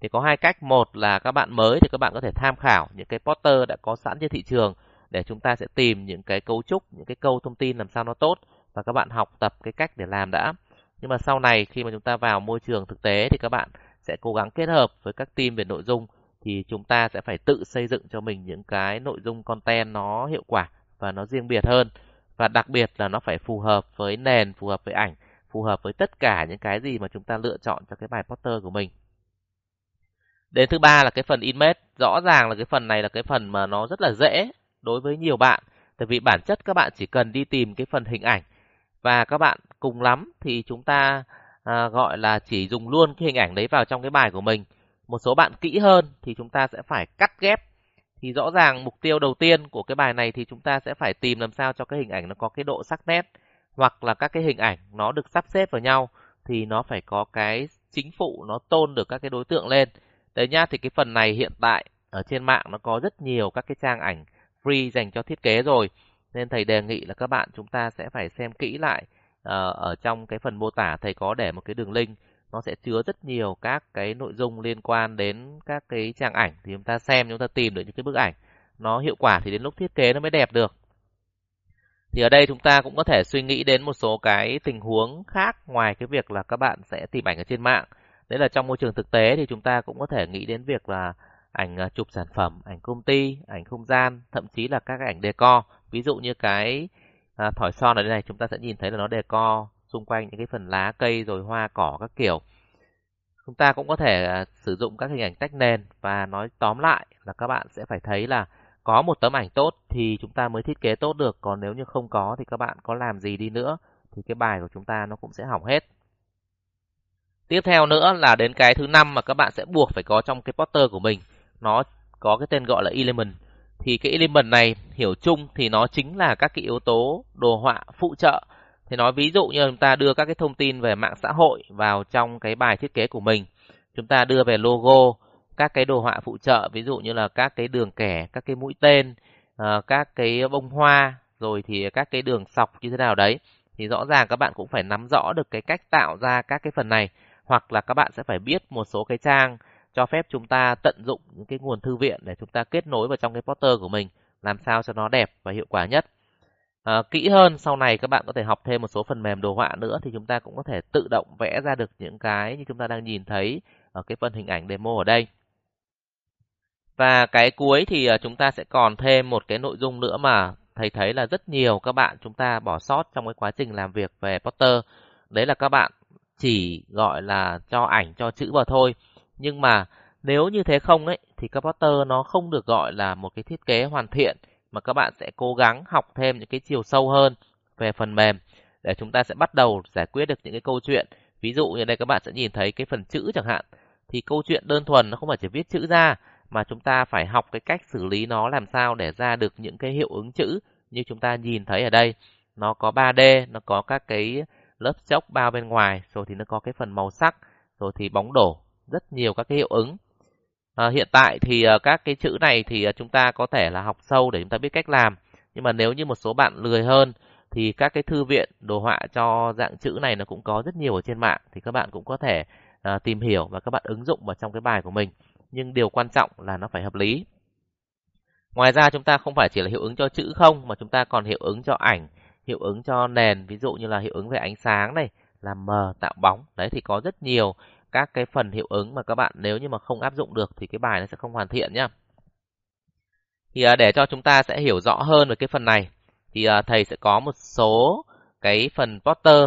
Thì có hai cách. Một là các bạn mới thì các bạn có thể tham khảo những cái poster đã có sẵn trên thị trường để chúng ta sẽ tìm những cái cấu trúc, những cái câu thông tin làm sao nó tốt và các bạn học tập cái cách để làm đã. Nhưng mà sau này khi mà chúng ta vào môi trường thực tế thì các bạn sẽ cố gắng kết hợp với các team về nội dung thì chúng ta sẽ phải tự xây dựng cho mình những cái nội dung content nó hiệu quả và nó riêng biệt hơn. Và đặc biệt là nó phải phù hợp với nền, phù hợp với ảnh phù hợp với tất cả những cái gì mà chúng ta lựa chọn cho cái bài poster của mình. Đến thứ ba là cái phần image. Rõ ràng là cái phần này là cái phần mà nó rất là dễ đối với nhiều bạn tại vì bản chất các bạn chỉ cần đi tìm cái phần hình ảnh. Và các bạn cùng lắm thì chúng ta à, gọi là chỉ dùng luôn cái hình ảnh đấy vào trong cái bài của mình. Một số bạn kỹ hơn thì chúng ta sẽ phải cắt ghép. Thì rõ ràng mục tiêu đầu tiên của cái bài này thì chúng ta sẽ phải tìm làm sao cho cái hình ảnh nó có cái độ sắc nét hoặc là các cái hình ảnh nó được sắp xếp vào nhau thì nó phải có cái chính phụ nó tôn được các cái đối tượng lên. Đấy nhá thì cái phần này hiện tại ở trên mạng nó có rất nhiều các cái trang ảnh free dành cho thiết kế rồi. Nên thầy đề nghị là các bạn chúng ta sẽ phải xem kỹ lại uh, ở trong cái phần mô tả thầy có để một cái đường link. Nó sẽ chứa rất nhiều các cái nội dung liên quan đến các cái trang ảnh thì chúng ta xem chúng ta tìm được những cái bức ảnh. Nó hiệu quả thì đến lúc thiết kế nó mới đẹp được thì ở đây chúng ta cũng có thể suy nghĩ đến một số cái tình huống khác ngoài cái việc là các bạn sẽ tìm ảnh ở trên mạng. Đấy là trong môi trường thực tế thì chúng ta cũng có thể nghĩ đến việc là ảnh à, chụp sản phẩm ảnh công ty ảnh không gian thậm chí là các ảnh decor. Ví dụ như cái à, thỏi son ở đây này chúng ta sẽ nhìn thấy là nó decor xung quanh những cái phần lá cây rồi hoa cỏ các kiểu. Chúng ta cũng có thể à, sử dụng các hình ảnh tách nền và nói tóm lại là các bạn sẽ phải thấy là có một tấm ảnh tốt thì chúng ta mới thiết kế tốt được, còn nếu như không có thì các bạn có làm gì đi nữa thì cái bài của chúng ta nó cũng sẽ hỏng hết. Tiếp theo nữa là đến cái thứ năm mà các bạn sẽ buộc phải có trong cái poster của mình. Nó có cái tên gọi là element. Thì cái element này, hiểu chung thì nó chính là các cái yếu tố đồ họa phụ trợ. Thì nói ví dụ như chúng ta đưa các cái thông tin về mạng xã hội vào trong cái bài thiết kế của mình. Chúng ta đưa về logo các cái đồ họa phụ trợ ví dụ như là các cái đường kẻ các cái mũi tên ờ, các cái bông hoa rồi thì các cái đường sọc như thế nào đấy thì rõ ràng các bạn cũng phải nắm rõ được cái cách tạo ra các cái phần này hoặc là các bạn sẽ phải biết một số cái trang cho phép chúng ta tận dụng những cái nguồn thư viện để chúng ta kết nối vào trong cái poster của mình làm sao cho nó đẹp và hiệu quả nhất. À, kỹ hơn sau này các bạn có thể học thêm một số phần mềm đồ họa nữa thì chúng ta cũng có thể tự động vẽ ra được những cái như chúng ta đang nhìn thấy ở cái phần hình ảnh demo ở đây. Và cái cuối thì ờ, chúng ta sẽ còn thêm một cái nội dung nữa mà thầy thấy là rất nhiều các bạn chúng ta bỏ sót trong cái quá trình làm việc về poster. Đấy là các bạn chỉ gọi là cho ảnh, cho chữ vào thôi nhưng mà nếu như thế không ấy, thì các poster nó không được gọi là một cái thiết kế hoàn thiện, mà các bạn sẽ cố gắng học thêm những cái chiều sâu hơn về phần mềm để chúng ta sẽ bắt đầu giải quyết được những cái câu chuyện. Ví dụ như đây, các bạn sẽ nhìn thấy cái phần chữ chẳng hạn thì câu chuyện đơn thuần nó không phải chỉ viết chữ ra mà chúng ta phải học cái cách xử lý nó làm sao để ra được những cái hiệu ứng chữ như chúng ta nhìn thấy ở đây. Nó có 3D, nó có các cái lớp chốc bao bên ngoài, rồi thì nó có cái phần màu sắc, rồi thì bóng đổ, rất nhiều các cái hiệu ứng. À, hiện tại thì uh, các cái chữ này thì uh, chúng ta có thể là học sâu để chúng ta biết cách làm. Nhưng mà nếu như một số bạn lười hơn thì các cái thư viện đồ họa cho dạng chữ này nó cũng có rất nhiều ở trên mạng thì các bạn cũng có thể uh, tìm hiểu và các bạn ứng dụng vào trong cái bài của mình. Nhưng điều quan trọng là nó phải hợp lý. Ngoài ra chúng ta không phải chỉ là hiệu ứng cho chữ không mà chúng ta còn hiệu ứng cho ảnh, hiệu ứng cho nền, ví dụ như là hiệu ứng về ánh sáng này, làm mờ, tạo bóng. Đấy thì có rất nhiều các cái phần hiệu ứng mà các bạn nếu như mà không áp dụng được thì cái bài nó sẽ không hoàn thiện nhá. Thì à, để cho chúng ta sẽ hiểu rõ hơn về cái phần này thì à, thầy sẽ có một số cái phần poster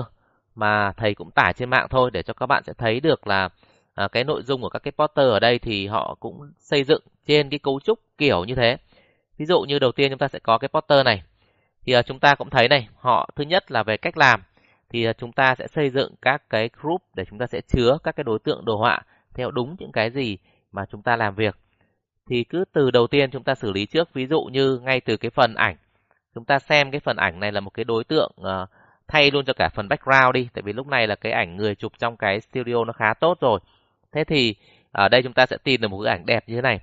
mà thầy cũng tải trên mạng thôi để cho các bạn sẽ thấy được là à, cái nội dung của các cái poster ở đây thì họ cũng xây dựng trên cái cấu trúc kiểu như thế. Ví dụ như đầu tiên chúng ta sẽ có cái poster này. Thì à, chúng ta cũng thấy này, họ thứ nhất là về cách làm thì à, chúng ta sẽ xây dựng các cái group để chúng ta sẽ chứa các cái đối tượng đồ họa theo đúng những cái gì mà chúng ta làm việc. Thì cứ từ đầu tiên chúng ta xử lý trước, ví dụ như ngay từ cái phần ảnh. Chúng ta xem cái phần ảnh này là một cái đối tượng uh, thay luôn cho cả phần background đi, tại vì lúc này là cái ảnh người chụp trong cái studio nó khá tốt rồi. Thế thì ở đây chúng ta sẽ tìm được một bức ảnh đẹp như thế này.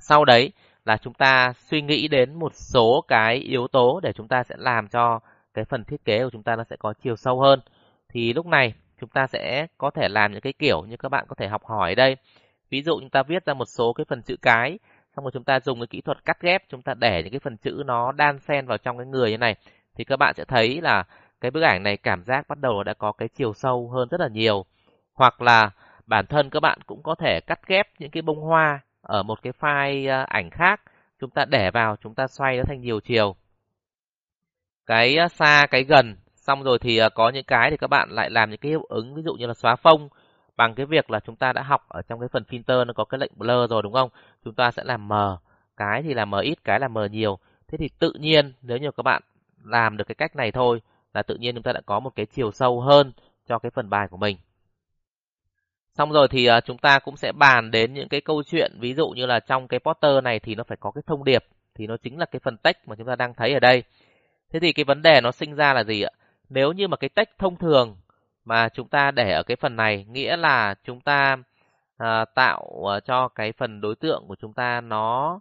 Sau đấy là chúng ta suy nghĩ đến một số cái yếu tố để chúng ta sẽ làm cho cái phần thiết kế của chúng ta nó sẽ có chiều sâu hơn. Thì lúc này chúng ta sẽ có thể làm những cái kiểu như các bạn có thể học hỏi ở đây. Ví dụ chúng ta viết ra một số cái phần chữ cái, xong rồi chúng ta dùng cái kỹ thuật cắt ghép, chúng ta để những cái phần chữ nó đan xen vào trong cái người như này thì các bạn sẽ thấy là cái bức ảnh này cảm giác bắt đầu đã có cái chiều sâu hơn rất là nhiều. Hoặc là bản thân các bạn cũng có thể cắt ghép những cái bông hoa ở một cái file ờ, ảnh khác, chúng ta để vào, chúng ta xoay nó thành nhiều chiều. Cái ờ, xa, cái gần, xong rồi thì ờ, có những cái thì các bạn lại làm những cái hiệu ứng ví dụ như là xóa phông bằng cái việc là chúng ta đã học ở trong cái phần filter nó có cái lệnh blur rồi đúng không? Chúng ta sẽ làm mờ, cái thì là mờ ít, cái là mờ nhiều. Thế thì tự nhiên nếu như các bạn làm được cái cách này thôi là tự nhiên chúng ta đã có một cái chiều sâu hơn cho cái phần bài của mình. Xong rồi thì uh, chúng ta cũng sẽ bàn đến những cái câu chuyện ví dụ như là trong cái poster này thì nó phải có cái thông điệp thì nó chính là cái phần text mà chúng ta đang thấy ở đây. Thế thì cái vấn đề nó sinh ra là gì ạ? Nếu như mà cái text thông thường mà chúng ta để ở cái phần này nghĩa là chúng ta à, tạo à, cho cái phần đối tượng của chúng ta nó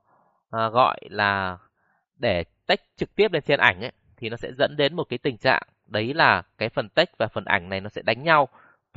à, gọi là để text trực tiếp lên trên ảnh ấy thì nó sẽ dẫn đến một cái tình trạng đấy là cái phần text và phần ảnh này nó sẽ đánh nhau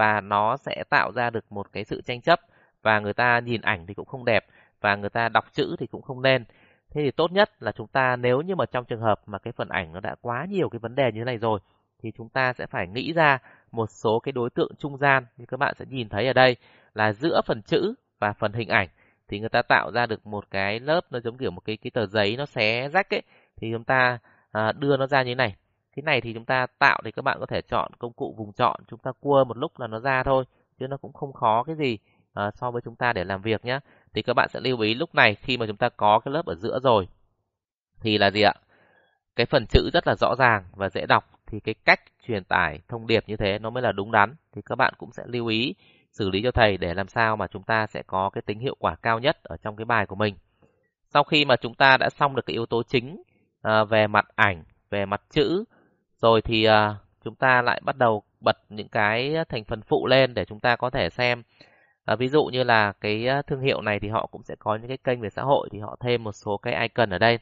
và nó sẽ tạo ra được một cái sự tranh chấp. Và người ta nhìn ảnh thì cũng không đẹp và người ta đọc chữ thì cũng không nên. Thế thì tốt nhất là chúng ta nếu như mà trong trường hợp mà cái phần ảnh nó đã quá nhiều cái vấn đề như thế này rồi thì chúng ta sẽ phải nghĩ ra một số cái đối tượng trung gian như các bạn sẽ nhìn thấy ở đây là giữa phần chữ và phần hình ảnh. Thì người ta tạo ra được một cái lớp nó giống kiểu một cái cái tờ giấy nó xé rách ấy thì chúng ta à, đưa nó ra như thế này cái này thì chúng ta tạo thì các bạn có thể chọn công cụ vùng chọn chúng ta cua một lúc là nó ra thôi chứ nó cũng không khó cái gì uh, so với chúng ta để làm việc nhé thì các bạn sẽ lưu ý lúc này khi mà chúng ta có cái lớp ở giữa rồi thì là gì ạ? Cái phần chữ rất là rõ ràng và dễ đọc thì cái cách truyền tải thông điệp như thế nó mới là đúng đắn. Thì các bạn cũng sẽ lưu ý xử lý cho thầy để làm sao mà chúng ta sẽ có cái tính hiệu quả cao nhất ở trong cái bài của mình. Sau khi mà chúng ta đã xong được cái yếu tố chính à, về mặt ảnh về mặt chữ rồi thì à, chúng ta lại bắt đầu bật những cái thành phần phụ lên để chúng ta có thể xem. À, ví dụ như là cái à, thương hiệu này thì họ cũng sẽ có những cái kênh về xã hội thì họ thêm một số cái icon ở đây.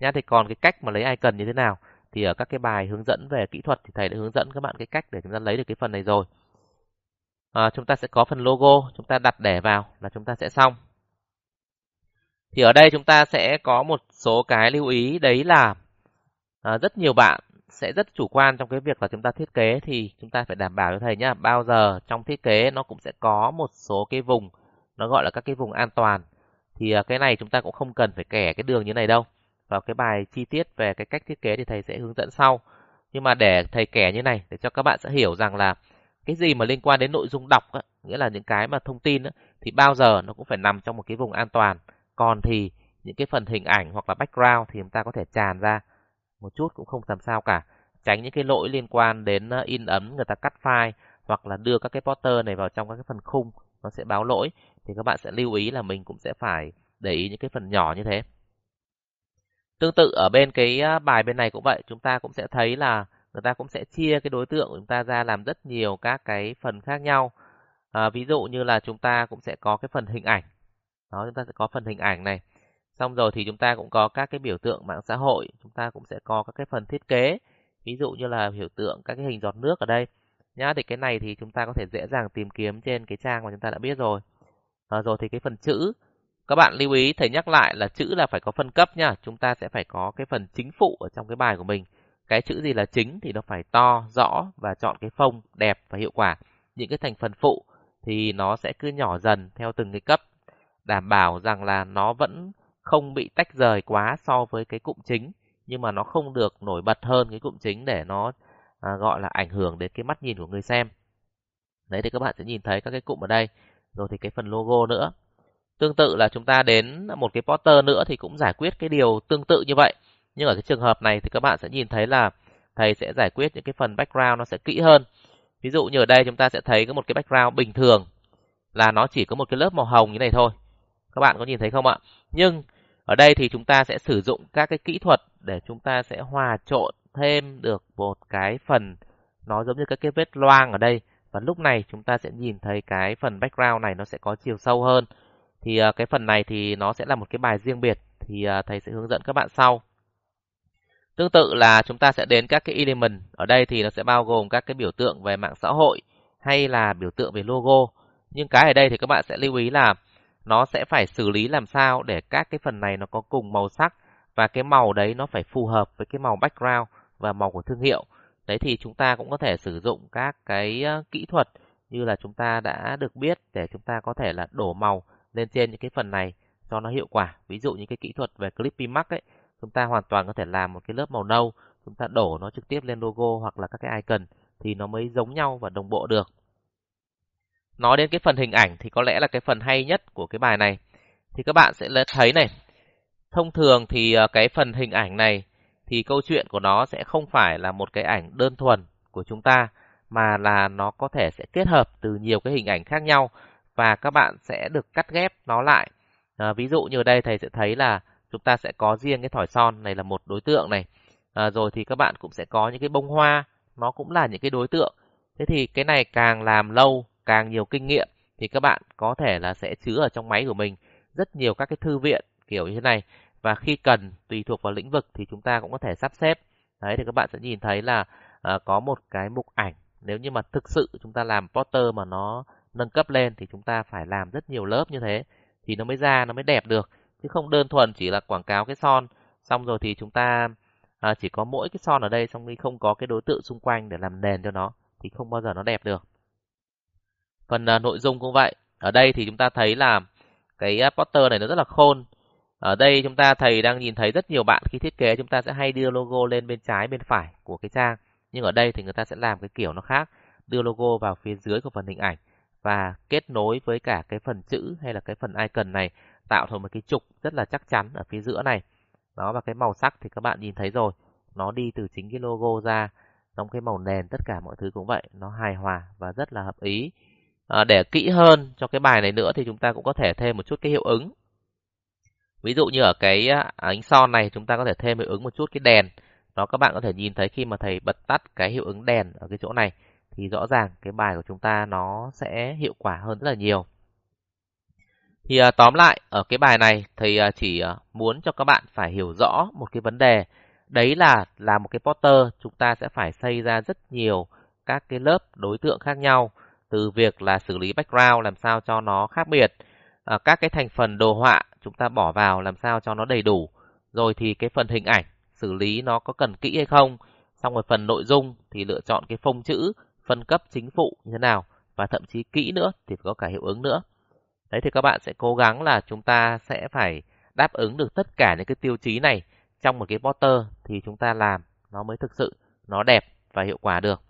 Nhá thì còn cái cách mà lấy icon như thế nào? Thì ở các cái bài hướng dẫn về kỹ thuật thì thầy đã hướng dẫn các bạn cái cách để chúng ta lấy được cái phần này rồi. À, chúng ta sẽ có phần logo chúng ta đặt để vào là chúng ta sẽ xong. Thì ở đây chúng ta sẽ có một số cái lưu ý đấy là à, rất nhiều bạn sẽ rất chủ quan trong cái việc là chúng ta thiết kế thì chúng ta phải đảm bảo cho thầy nhá. Bao giờ trong thiết kế nó cũng sẽ có một số cái vùng nó gọi là các cái vùng an toàn. Thì à, cái này chúng ta cũng không cần phải kẻ cái đường như này đâu. Vào cái bài chi tiết về cái cách thiết kế thì thầy sẽ hướng dẫn sau. Nhưng mà để thầy kẻ như này để cho các bạn sẽ hiểu rằng là cái gì mà liên quan đến nội dung đọc á, nghĩa là những cái mà thông tin á, thì bao giờ nó cũng phải nằm trong một cái vùng an toàn. Còn thì những cái phần hình ảnh hoặc là background thì chúng ta có thể tràn ra một chút cũng không làm sao cả. Tránh những cái lỗi liên quan đến ờ, in ấn người ta cắt file hoặc là đưa các cái poster này vào trong các cái phần khung nó sẽ báo lỗi. Thì các bạn sẽ lưu ý là mình cũng sẽ phải để ý những cái phần nhỏ như thế. Tương tự ở bên cái ờ, bài bên này cũng vậy chúng ta cũng sẽ thấy là người ta cũng sẽ chia cái đối tượng của chúng ta ra làm rất nhiều các cái phần khác nhau. À, ví dụ như là chúng ta cũng sẽ có cái phần hình ảnh. Đó chúng ta sẽ có phần hình ảnh này xong rồi thì chúng ta cũng có các cái biểu tượng mạng xã hội chúng ta cũng sẽ có các cái phần thiết kế. Ví dụ như là biểu tượng các cái hình giọt nước ở đây. Nhá thì cái này thì chúng ta có thể dễ dàng tìm kiếm trên cái trang mà chúng ta đã biết rồi. À, rồi thì cái phần chữ. Các bạn lưu ý thầy nhắc lại là chữ là phải có phân cấp nhá. Chúng ta sẽ phải có cái phần chính phụ ở trong cái bài của mình. Cái chữ gì là chính thì nó phải to rõ và chọn cái phông đẹp và hiệu quả. Những cái thành phần phụ thì nó sẽ cứ nhỏ dần theo từng cái cấp. Đảm bảo rằng là nó vẫn không bị tách rời quá so với cái cụm chính nhưng mà nó không được nổi bật hơn cái cụm chính để nó à, gọi là ảnh hưởng đến cái mắt nhìn của người xem. Đấy thì các bạn sẽ nhìn thấy các cái cụm ở đây, rồi thì cái phần logo nữa. Tương tự là chúng ta đến một cái poster nữa thì cũng giải quyết cái điều tương tự như vậy. Nhưng ở cái trường hợp này thì các bạn sẽ nhìn thấy là thầy sẽ giải quyết những cái phần background nó sẽ kỹ hơn. Ví dụ như ở đây chúng ta sẽ thấy có một cái background bình thường là nó chỉ có một cái lớp màu hồng như này thôi. Các bạn có nhìn thấy không ạ? Nhưng ở đây thì chúng ta sẽ sử dụng các cái kỹ thuật để chúng ta sẽ hòa trộn thêm được một cái phần nó giống như các cái vết loang ở đây và lúc này chúng ta sẽ nhìn thấy cái phần background này nó sẽ có chiều sâu hơn. Thì uh, cái phần này thì nó sẽ là một cái bài riêng biệt thì uh, thầy sẽ hướng dẫn các bạn sau. Tương tự là chúng ta sẽ đến các cái element ở đây thì nó sẽ bao gồm các cái biểu tượng về mạng xã hội hay là biểu tượng về logo. Nhưng cái ở đây thì các bạn sẽ lưu ý là nó sẽ phải xử lý làm sao để các cái phần này nó có cùng màu sắc và cái màu đấy nó phải phù hợp với cái màu background và màu của thương hiệu. Đấy thì chúng ta cũng có thể sử dụng các cái ờ, kỹ thuật như là chúng ta đã được biết để chúng ta có thể là đổ màu lên trên những cái phần này cho nó hiệu quả. Ví dụ như cái kỹ thuật về Clippy Mark ấy, chúng ta hoàn toàn có thể làm một cái lớp màu nâu, chúng ta đổ nó trực tiếp lên logo hoặc là các cái icon thì nó mới giống nhau và đồng bộ được. Nói đến cái phần hình ảnh thì có lẽ là cái phần hay nhất của cái bài này. Thì các bạn sẽ thấy này, thông thường thì ờ, cái phần hình ảnh này thì câu chuyện của nó sẽ không phải là một cái ảnh đơn thuần của chúng ta mà là nó có thể sẽ kết hợp từ nhiều cái hình ảnh khác nhau và các bạn sẽ được cắt ghép nó lại. À, ví dụ như ở đây thầy sẽ thấy là chúng ta sẽ có riêng cái thỏi son này là một đối tượng này. À, rồi thì các bạn cũng sẽ có những cái bông hoa, nó cũng là những cái đối tượng. Thế thì cái này càng làm lâu, càng nhiều kinh nghiệm thì các bạn có thể là sẽ chứa ở trong máy của mình rất nhiều các cái thư viện kiểu như thế này. Và khi cần tùy thuộc vào lĩnh vực thì chúng ta cũng có thể sắp xếp. Đấy thì các bạn sẽ nhìn thấy là uh, có một cái mục ảnh. Nếu như mà thực sự chúng ta làm poster mà nó nâng cấp lên thì chúng ta phải làm rất nhiều lớp như thế thì nó mới ra nó mới đẹp được. Chứ không đơn thuần chỉ là quảng cáo cái son. Xong rồi thì chúng ta à, chỉ có mỗi cái son ở đây xong đi không có cái đối tượng xung quanh để làm nền cho nó thì không bao giờ nó đẹp được phần uh, nội dung cũng vậy. Ở đây thì chúng ta thấy là cái à, poster này nó rất là khôn. Ở đây chúng ta thầy đang nhìn thấy rất nhiều bạn khi thiết kế chúng ta sẽ hay đưa logo lên bên trái bên phải của cái trang. Nhưng ở đây thì người ta sẽ làm cái kiểu nó khác đưa logo vào phía dưới của phần hình ảnh và kết nối với cả cái phần chữ hay là cái phần icon này tạo thành một cái trục rất là chắc chắn ở phía giữa này. Đó và cái màu sắc thì các bạn nhìn thấy rồi. Nó đi từ chính cái logo ra trong cái màu nền tất cả mọi thứ cũng vậy. Nó hài hòa và rất là hợp ý à, để kỹ hơn cho cái bài này nữa thì chúng ta cũng có thể thêm một chút cái hiệu ứng. Ví dụ như ở cái à, ánh son này chúng ta có thể thêm hiệu ứng một chút cái đèn. Đó các bạn có thể nhìn thấy khi mà thầy bật tắt cái hiệu ứng đèn ở cái chỗ này thì rõ ràng cái bài của chúng ta nó sẽ hiệu quả hơn rất là nhiều. Thì à, tóm lại ở cái bài này thầy à, chỉ muốn cho các bạn phải hiểu rõ một cái vấn đề. Đấy là là một cái poster chúng ta sẽ phải xây ra rất nhiều các cái lớp đối tượng khác nhau từ việc là xử lý background làm sao cho nó khác biệt. À, các cái thành phần đồ họa chúng ta bỏ vào làm sao cho nó đầy đủ. Rồi thì cái phần hình ảnh xử lý nó có cần kỹ hay không. Xong rồi phần nội dung thì lựa chọn cái phông chữ phân cấp chính phụ như thế nào. Và thậm chí kỹ nữa thì có cả hiệu ứng nữa. Đấy thì các bạn sẽ cố gắng là chúng ta sẽ phải đáp ứng được tất cả những cái tiêu chí này trong một cái poster thì chúng ta làm. Nó mới thực sự nó đẹp và hiệu quả được.